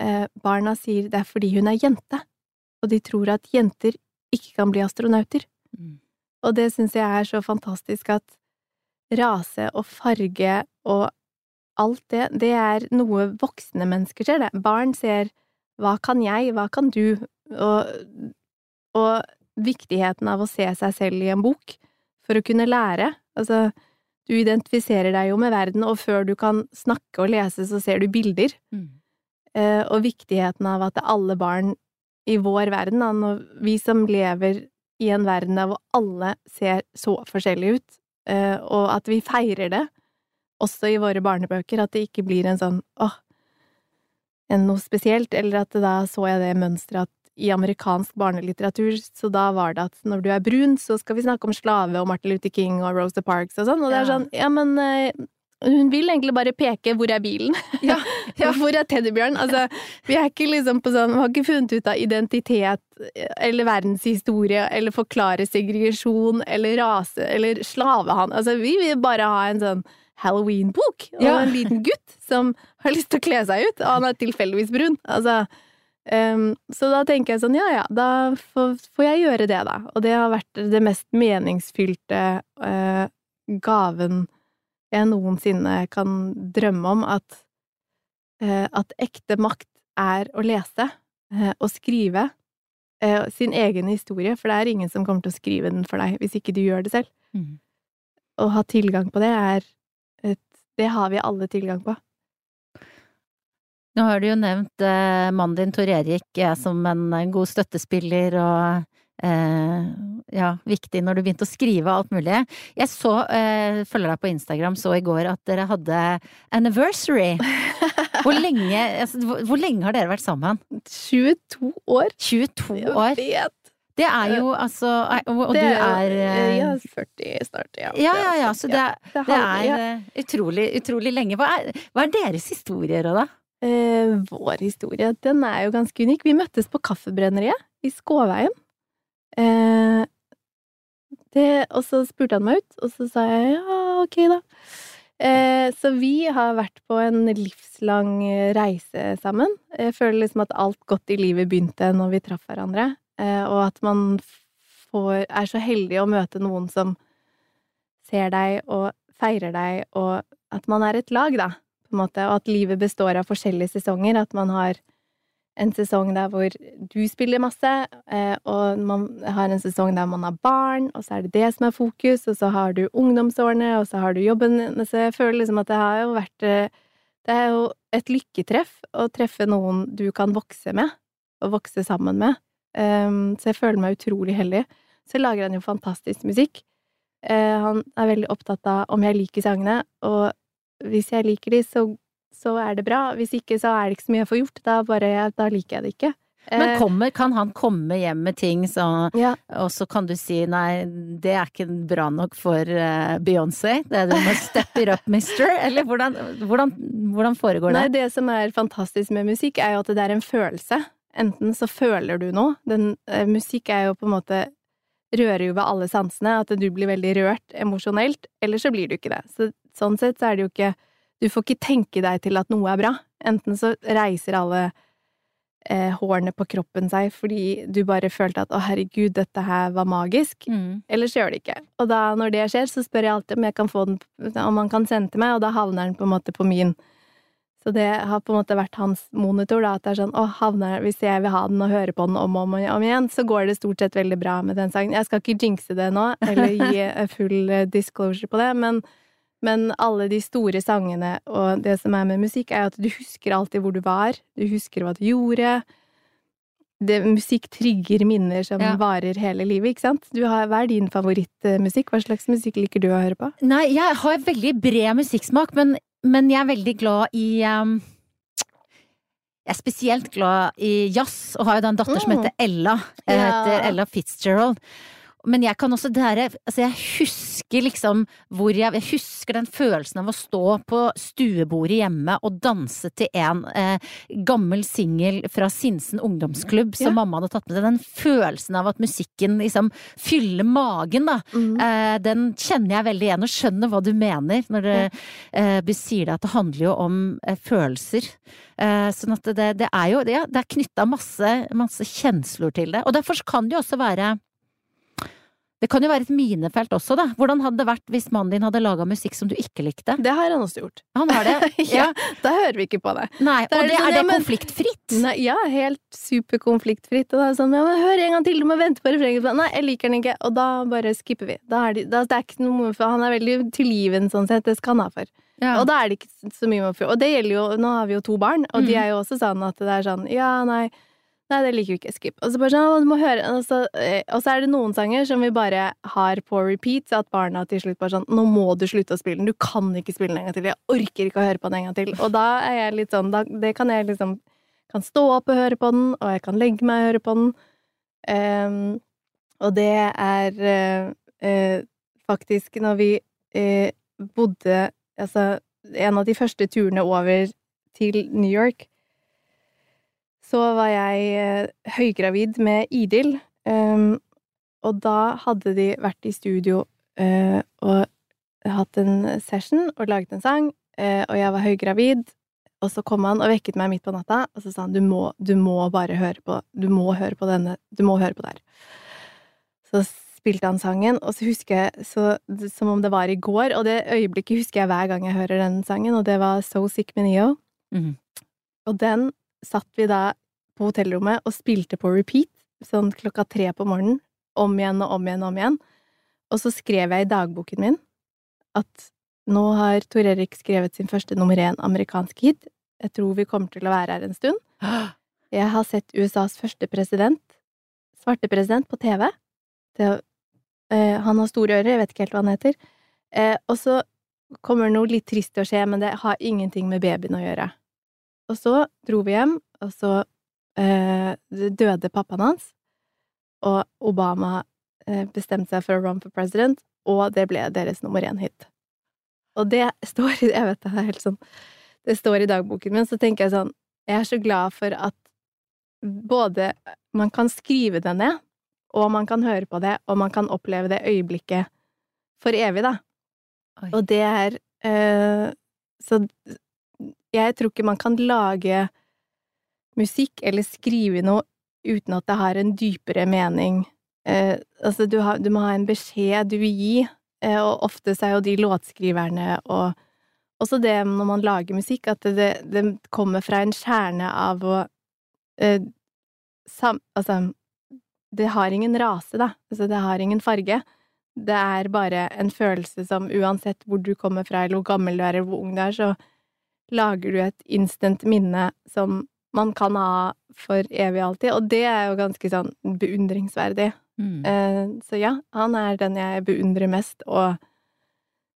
Eh, barna sier det er fordi hun er jente, og de tror at jenter ikke kan bli astronauter.
Mm.
Og det syns jeg er så fantastisk at rase og farge og alt det, det er noe voksne mennesker ser, det. Barn ser hva kan jeg, hva kan du, og, og viktigheten av å se seg selv i en bok for å kunne lære. Altså, du identifiserer deg jo med verden, og før du kan snakke og lese, så ser du bilder.
Mm.
Eh, og viktigheten av at alle barn i vår verden, da, vi som lever i en verden der hvor alle ser så forskjellige ut, eh, og at vi feirer det, også i våre barnebøker, at det ikke blir en sånn åh, enn noe spesielt, eller at da så jeg det mønsteret at i amerikansk barnelitteratur, så da var det at når du er brun, så skal vi snakke om slave og Martin Luther King og Rosa Parks og sånn, og det er sånn, ja, men eh, hun vil egentlig bare peke hvor er bilen?
Ja, ja.
hvor er teddybjørn? Altså, vi er ikke liksom på sånn, vi har ikke funnet ut av identitet eller verdenshistorie eller forklare segregasjon eller rase eller slavehandel. Altså, vi vil bare ha en sånn Halloween-bok og
Ja.
en liten gutt som har lyst til å kle seg ut, og han er tilfeldigvis brun. Altså, ehm, så da tenker jeg sånn, ja ja, da får, får jeg gjøre det, da. Og det har vært det mest meningsfylte uh, gaven jeg noensinne kan drømme om, at, uh, at ekte makt er å lese uh, og skrive sin egen historie, for det er ingen som kommer til å skrive den for deg hvis ikke du gjør det selv.
Mm.
Å ha tilgang på det er et Det har vi alle tilgang på.
Nå har du jo nevnt eh, mannen din Tor Erik eh, som en en god støttespiller og eh, ja, viktig når du begynte å skrive alt mulig. Jeg så, eh, følger deg på Instagram, så i går at dere hadde anniversary. Hvor lenge, altså, hvor, hvor lenge har dere vært sammen?
22 år.
22
Jeg
år.
vet.
Det er jo altså Og,
Det
du er eh,
Jeg er 40 snart, ja.
Ja, ja, ja, så det,
Det er
det er eh, utrolig, utrolig lenge. Hva er, hva er deres historier, da?
Eh, vår historie, den er jo ganske unik. Vi møttes på Kaffebrenneriet i Skåveien. Eh, det, og så spurte han meg ut, og så sa jeg ja, ok, da. Eh, så vi har vært på en livslang eh, reise sammen. Jeg føler liksom at alt godt i livet begynte når vi traff hverandre, eh, og at man får, er så heldig å møte noen som ser deg og feirer deg, og at man er et lag, da på en måte, og at livet består av forskjellige sesonger. At man har en sesong der hvor du spiller masse, eh, og man har en sesong der man har barn, og så er det det som er fokus, og så har du ungdomsårene, og så har du jobben. Så jeg føler liksom at det har jo vært eh, Det er jo et lykketreff å treffe noen du kan vokse med, og vokse sammen med. Um, så jeg føler meg utrolig heldig. Så lager han jo fantastisk musikk. Eh, han er veldig opptatt av om jeg liker sangene, og hvis jeg liker de, så, så er det bra. Hvis ikke, så er det ikke så mye jeg får gjort. Da, bare, da liker jeg det ikke.
Men
Eh,
kommer, kan han komme hjem med ting så,
ja,
og så kan du si nei, det er ikke bra nok for uh, Beyoncé, det er du må step it up, mister? Eller hvordan, hvordan, hvordan foregår det?
Nei, det som er fantastisk med musikk, er jo at det er en følelse. Enten så føler du noe. Den, uh, musikk er jo på en måte Rører jo ved alle sansene. At du blir veldig rørt emosjonelt. Eller så blir du ikke det. Så, sånn sett så er det jo ikke Du får ikke tenke deg til at noe er bra. Enten så reiser alle eh, hårene på kroppen seg fordi du bare følte at å herregud, dette her var magisk.
Mm.
så gjør det ikke. Og da, når det skjer, så spør jeg alltid om jeg kan få den, om han kan sende til meg, og da havner den på en måte på min. Så det har på en måte vært hans monitor, da, at det er sånn, å, havner, hvis jeg vil ha den og høre på den om og om, om igjen, så går det stort sett veldig bra med den sangen. Jeg skal ikke jinxe det nå, eller gi full eh, disclosure på det, men, men alle de store sangene og det som er med musikk, er at du husker alltid hvor du var, du husker hva du gjorde. Det, musikk trigger minner som
Ja.
varer hele livet, ikke sant? Du har, hva er din favorittmusikk? Hva slags musikk liker du å høre på?
Nei, jeg har veldig bred musikksmak, men, men jeg er veldig glad i um, Jeg er spesielt glad i jazz, og har jo da en datter som
Mm.
heter Ella.
Jeg
Heter Ella Fitzgerald. Men jeg kan også det her, Altså, jeg husker liksom hvor jeg Jeg husker den følelsen av å stå på stuebordet hjemme og danse til en eh, gammel singel fra Sinsen ungdomsklubb som
Ja.
mamma hadde tatt med seg. Den følelsen av at musikken liksom fyller magen, da.
Mm.
Eh, den kjenner jeg veldig igjen og skjønner hva du mener når du eh, sier det at det handler jo om eh, følelser. Eh, sånn at det, det er jo det, det er knytta masse, masse kjensler til det. Og derfor kan det jo også være det kan jo være et minefelt også, da. Hvordan hadde det vært hvis mannen din hadde laga musikk som du ikke likte?
Det har han også gjort.
Han har det?
Ja, da hører vi ikke på det.
Nei,
og
og
er det
det,
sånn,
er det
ja, men-
konfliktfritt?
Nei, ja, helt superkonfliktfritt. Og da er sånn ja, men 'hør en gang til, du må vente på refrenget'. Nei, jeg liker den ikke. Og da bare skipper vi. Da er det, da, det er ikke noe for Han er veldig tilgiven sånn sett, det skal han ha for.
Ja.
Og da er det ikke så mye å få Og det gjelder jo Nå har vi jo to barn, og de
Mhm.
er jo også sånn at det er sånn Ja, nei. Nei, det liker vi ikke. Skip. Og så sånn, «Å, må høre og så, eh, og så er det noen sanger som vi bare har på repeat, så at barna til slutt bare sånn Nå må du slutte å spille den. Du kan ikke spille den en gang til. Jeg orker ikke å høre på den en gang til. Og da er jeg litt sånn da, Det kan jeg liksom Kan stå opp og høre på den, og jeg kan legge meg og høre på den. Um, og det er uh, uh, faktisk når vi uh, bodde Altså, en av de første turene over til New York, så var jeg eh, høygravid med Idil. um, og da hadde de vært i studio uh, og hatt en session og laget en sang, uh, og jeg var høygravid. Og så kom han og vekket meg midt på natta, og så sa han du må, du må bare høre på Du må høre på denne Du må høre på der. Så spilte han sangen, og så husker jeg så, som om det var i går, og det øyeblikket husker jeg hver gang jeg hører den sangen, og det var So Sick med Neo.
Mm.
Og den satt vi da på hotellrommet og spilte på repeat, sånn klokka tre på morgenen, om igjen og om igjen og om igjen. Og så skrev jeg i dagboken min at nå har Tor Erik skrevet sin første nummer én amerikansk hit. Jeg tror vi kommer til å være her en stund. Jeg har sett USAs første president, svarte president, på TV. Det, eh, han har store ører, jeg vet ikke helt hva han heter. Eh, og så kommer noe litt trist til å skje, men det har ingenting med babyen å gjøre. Og så dro vi hjem, og så døde pappaen hans, og Obama eh, bestemte seg for å run for president, og det ble deres nummer én-hit. Og det står i Jeg vet det er helt sånn Det står i dagboken min, så tenker jeg sånn Jeg er så glad for at både man kan skrive det ned, og man kan høre på det, og man kan oppleve det øyeblikket for evig, da.
Oi.
Og det er eh, Så jeg tror ikke man kan lage musikk eller skrive noe uten at det har en dypere mening. Eh, altså, du, har, du må ha en beskjed du vil gi, eh, og ofte er jo de låtskriverne og også det når man lager musikk, at det, det kommer fra en kjerne av å eh, sam, Altså, det har ingen rase, da. Altså, det har ingen farge. Det er bare en følelse som uansett hvor du kommer fra, eller hvor gammel du er, eller hvor ung du er, så lager du et instant minne som man kan ha for evig alltid, og det er jo ganske sånn beundringsverdig.
Mm.
Eh, så ja, han er den jeg beundrer mest, og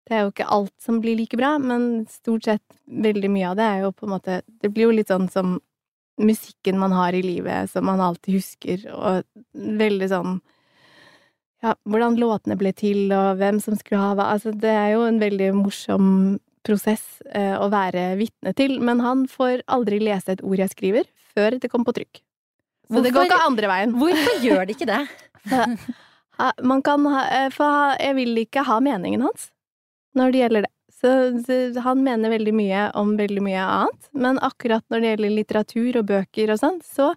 det er jo ikke alt som blir like bra, men stort sett veldig mye av det er jo på en måte Det blir jo litt sånn som musikken man har i livet, som man alltid husker, og veldig sånn Ja, hvordan låtene ble til, og hvem som skulle ha hva Altså, det er jo en veldig morsom prosess eh, å være vitne til, men han får aldri lese et ord jeg skriver, før det kommer på trykk. Så det går ikke andre veien.
Hvorfor gjør det ikke det?
Man kan ha eh, For jeg vil ikke ha meningen hans når det gjelder det. Så, så han mener veldig mye om veldig mye annet, men akkurat når det gjelder litteratur og bøker og sånn, så,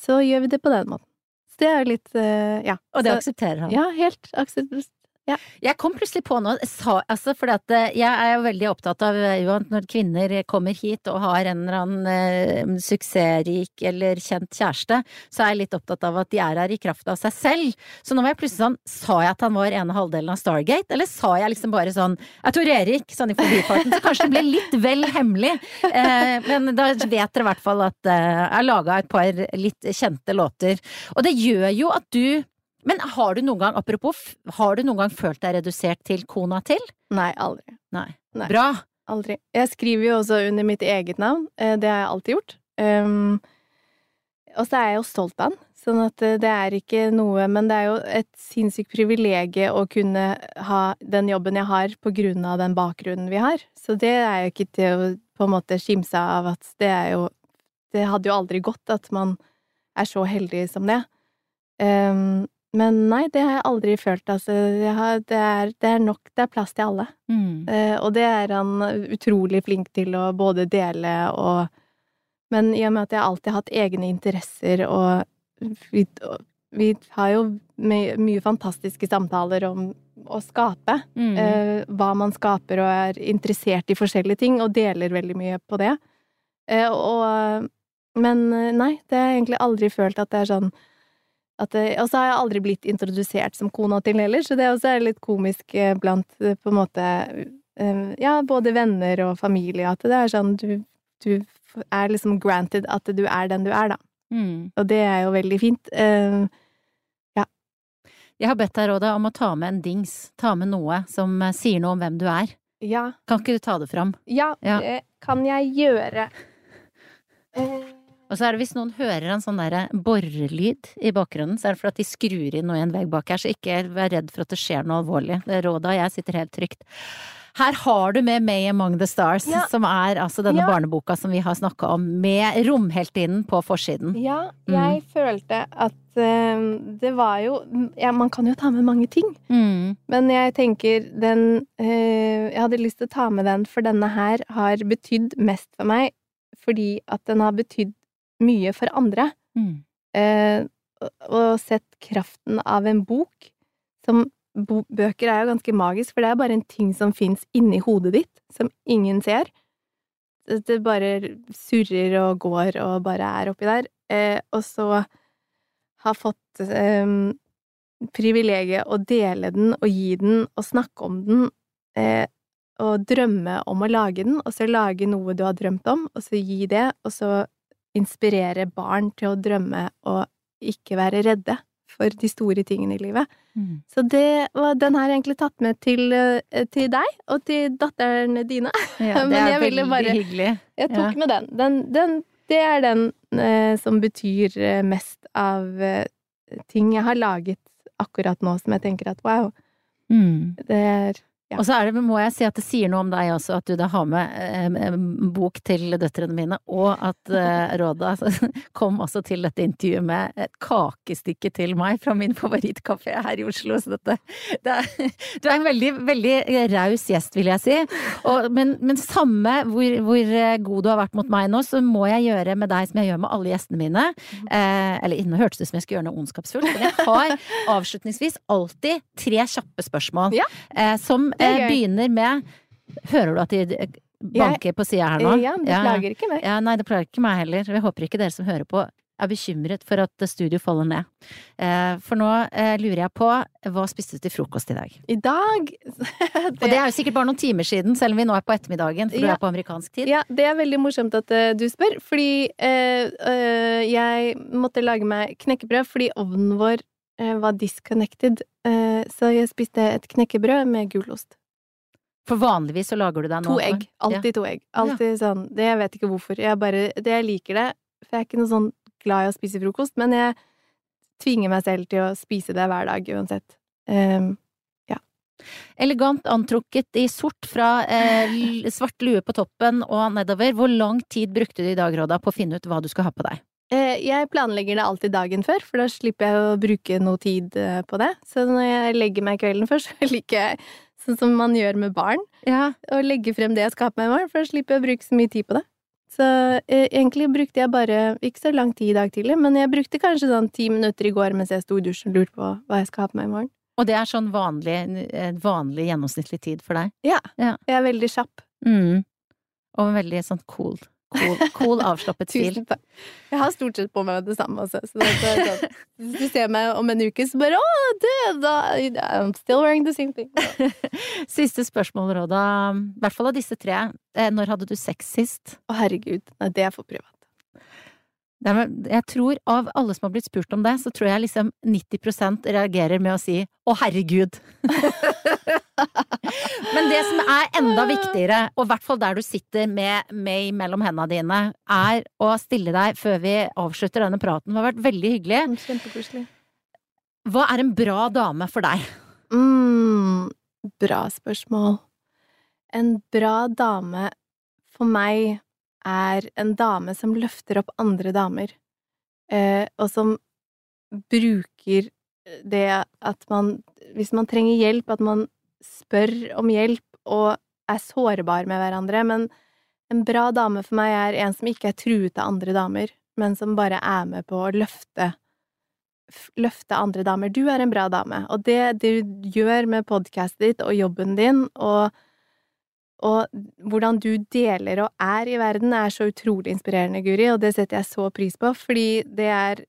så gjør vi det på den måten. Så det er litt eh, Ja.
Og det
så,
aksepterer han.
ja, helt akseptert.
Jeg kom plutselig på noe, altså at eh, jeg er jo veldig opptatt av eh, at når kvinner kommer hit og har en eller annen eh, suksessrik eller kjent kjæreste, så er jeg litt opptatt av at de er her i kraft av seg selv. Så nå var jeg plutselig sånn, sa jeg at han var ene halvdelen av Stargate, eller sa jeg liksom bare sånn, jeg tror Erik, sånn i forbifarten, så kanskje det ble litt vel hemmelig. Eh, men da vet dere i hvert fall at eh, jeg laga et par litt kjente låter. Og det gjør jo at du men har du noen gang, apropos, har du noen gang følt deg redusert til kona til?
Nei, aldri.
Nei.
Nei.
Bra.
Aldri. Jeg skriver jo også under mitt eget navn. eh, Det har jeg alltid gjort. Um, og så er jeg jo stolt av han. Sånn at eh, det er ikke noe Men det er jo et sinnssykt privilegium å kunne ha den jobben jeg har på grunn av den bakgrunnen vi har. Så det er jo ikke til å på en måte skimse av at det er jo Det hadde jo aldri gått at man er så heldig som det. Um, men nei, det har jeg aldri følt, altså. Har, det, er, det, er, nok, det er plass til alle. Mm. Uh, og det er han utrolig flink til å både dele og Men i og med at jeg alltid har hatt egne interesser og vi, vi har jo my, mye fantastiske samtaler om å skape. Mm. Uh, hva man skaper og er interessert i forskjellige ting, og deler veldig mye på det. Uh, og Men nei, det har jeg egentlig aldri følt at det er sånn og så har jeg aldri blitt introdusert som kona til heller, så det også er litt komisk eh, blant eh, på en måte eh, Ja, både venner og familie, at det er sånn du, du er liksom granted at du er den du er, da. Mm. Og det er jo veldig fint. ja.
Jeg har bedt deg, Råda, om å ta med en dings, ta med noe som sier noe om hvem du er.
Ja.
Kan ikke du ta det fram?
Ja, ja. det kan jeg gjøre.
Og så er det hvis noen hører en sånn derre borrelyd i bakgrunnen, så er det fordi de skrur inn noe i en vegg bak her, så ikke vær redd for at det skjer noe alvorlig. Det rådet og jeg sitter helt trygt. Her har du med May Among the Stars, ja. som er altså denne ja. barneboka som vi har snakka om, med romheltinnen på forsiden.
Ja, jeg mm. følte at uh, det var jo ja, Man kan jo ta med mange ting, mm. men jeg tenker den uh, Jeg hadde lyst til å ta med den, for denne her har betydd mest for meg fordi at den har betydd mye for andre. Mm. Eh, og sett kraften av en bok som Bøker er jo ganske magisk, for det er bare en ting som fins inni hodet ditt, som ingen ser. Det bare surrer og går og bare er oppi der. Eh, og så har fått eh, privilegiet å dele den og gi den og snakke om den, eh, og drømme om å lage den, og så lage noe du har drømt om, og så gi det, og så inspirere barn til å drømme og ikke være redde for de store tingene i livet. Mm. Så det, den har jeg egentlig tatt med til, eh, til deg og til datterne dine.
Ja, det er veldig bare, hyggelig.
Jeg tok ja. med den. Den, den. Det er den eh, som betyr eh, mest av eh, ting jeg har laget akkurat nå, som jeg tenker at wow, mm. det er
ja. Og så det, må jeg si at det sier noe om deg også, at du da har med eh, bok til døtrene mine, og at eh, Råda kom også til dette intervjuet med et kakestykke til meg fra min favorittkafé her i Oslo. Så dette det er, Du er en veldig, veldig raus gjest, vil jeg si. Og, men, men, samme hvor, hvor, god du har vært mot meg nå, så må jeg gjøre med deg som jeg gjør med alle gjestene mine. Eh, eller nå hørtes det ut som jeg skulle gjøre noe ondskapsfullt, men jeg har avslutningsvis alltid tre kjappe spørsmål. Ja. Eh, som eh, begynner med Hører du at de banker jeg, på sida her nå?
Ja, det plager ikke meg.
Ja, nei, det plager ikke meg heller. Jeg håper ikke dere som hører på er bekymret for at studio faller ned. Eh, for nå eh, lurer jeg på, hva spiste du til frokost i dag?
I dag
det... Og det er jo sikkert bare noen timer siden, selv om vi nå er på ettermiddagen, for ja. du er på amerikansk tid.
Ja, det er veldig morsomt at du spør, fordi uh, uh, jeg måtte lage meg knekkebrød fordi ovnen vår var disconnected, så jeg spiste et knekkebrød med gulost.
For vanligvis så lager du deg
nå To egg. Alltid ja. to egg. Alltid ja. sånn. Det, jeg vet ikke hvorfor. Jeg bare det, Jeg liker det. For jeg er ikke noe sånn glad i å spise frokost, men jeg tvinger meg selv til å spise det hver dag uansett. Um, ja.
Elegant antrukket i sort fra eh, svart lue på toppen og nedover. Hvor lang tid brukte du i dag, Råda, på å finne ut hva du skal ha på deg?
Eh, jeg planlegger det alltid dagen før, for da slipper jeg å bruke noe tid eh, på det. Så når jeg legger meg kvelden før, så liker jeg Sånn som man gjør med barn. Ja. å legge frem det jeg skal ha på meg i morgen, for da slipper jeg å bruke så mye tid på det. Så eh, egentlig brukte jeg bare ikke så lang tid i dag tidlig, men jeg brukte kanskje sånn ti minutter i går mens jeg sto i dusjen og lurte på hva jeg skal ha på meg i morgen.
Og det er sånn vanlig, vanlig gjennomsnittlig tid for deg?
Ja. ja. Jeg er veldig kjapp.
Mm. Og veldig sånn cool Cool, cool avslappet stil. Tusen takk.
Jeg har stort sett på meg det samme også. Så det sånn, hvis du ser meg om en uke, så bare å, det, da I'm still wearing the same thing.
Siste spørsmål, Råda. I hvert fall av disse tre. Eh, når hadde du sex sist?
Å, herregud. Nei, det er for privat.
Jeg tror av alle som har blitt spurt om det, så tror jeg liksom 90% reagerer med å si 'å, herregud'. Men det som er enda viktigere, og i hvert fall der du sitter med May mellom hendene dine, er å stille deg før vi avslutter denne praten. Det har vært veldig hyggelig.
Kjempekoselig.
Hva er en bra dame for deg?
mm, Bra spørsmål. En bra dame for meg er en dame som løfter opp andre damer, eh, og som bruker det at man Hvis man trenger hjelp, at man spør om hjelp og er sårbar med hverandre. Men en bra dame for meg er en som ikke er truet av andre damer, men som bare er med på å løfte løfte andre damer. Du er en bra dame, og det du gjør med podkastet ditt og jobben din, og, og hvordan du deler og er i verden, er så utrolig inspirerende, Guri, og det setter jeg så pris på, fordi det er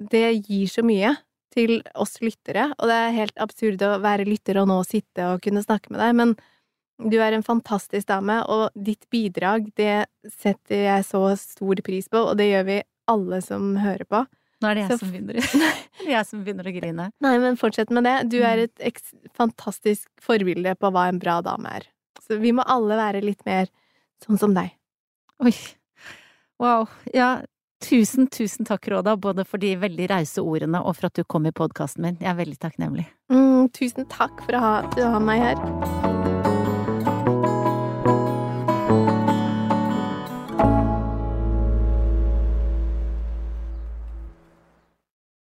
Det gir så mye til oss lyttere, og det er helt absurd å være lytter og nå sitte og kunne snakke med deg, men du er en fantastisk dame, og ditt bidrag, det setter jeg så stor pris på, og det gjør vi alle som hører på.
Nå er det jeg,
Så-
som, begynner, jeg som begynner å grine.
Nei, men fortsett med det. Du
Mm.
er et eks fantastisk forbilde på hva en bra dame er. Så vi må alle være litt mer sånn som deg.
Oi. Wow. Ja, tusen, tusen takk, Råda, både for de veldig rause ordene og for at du kom i podkasten min. Jeg er veldig takknemlig.
Mm, tusen takk for å ha, til å ha meg her.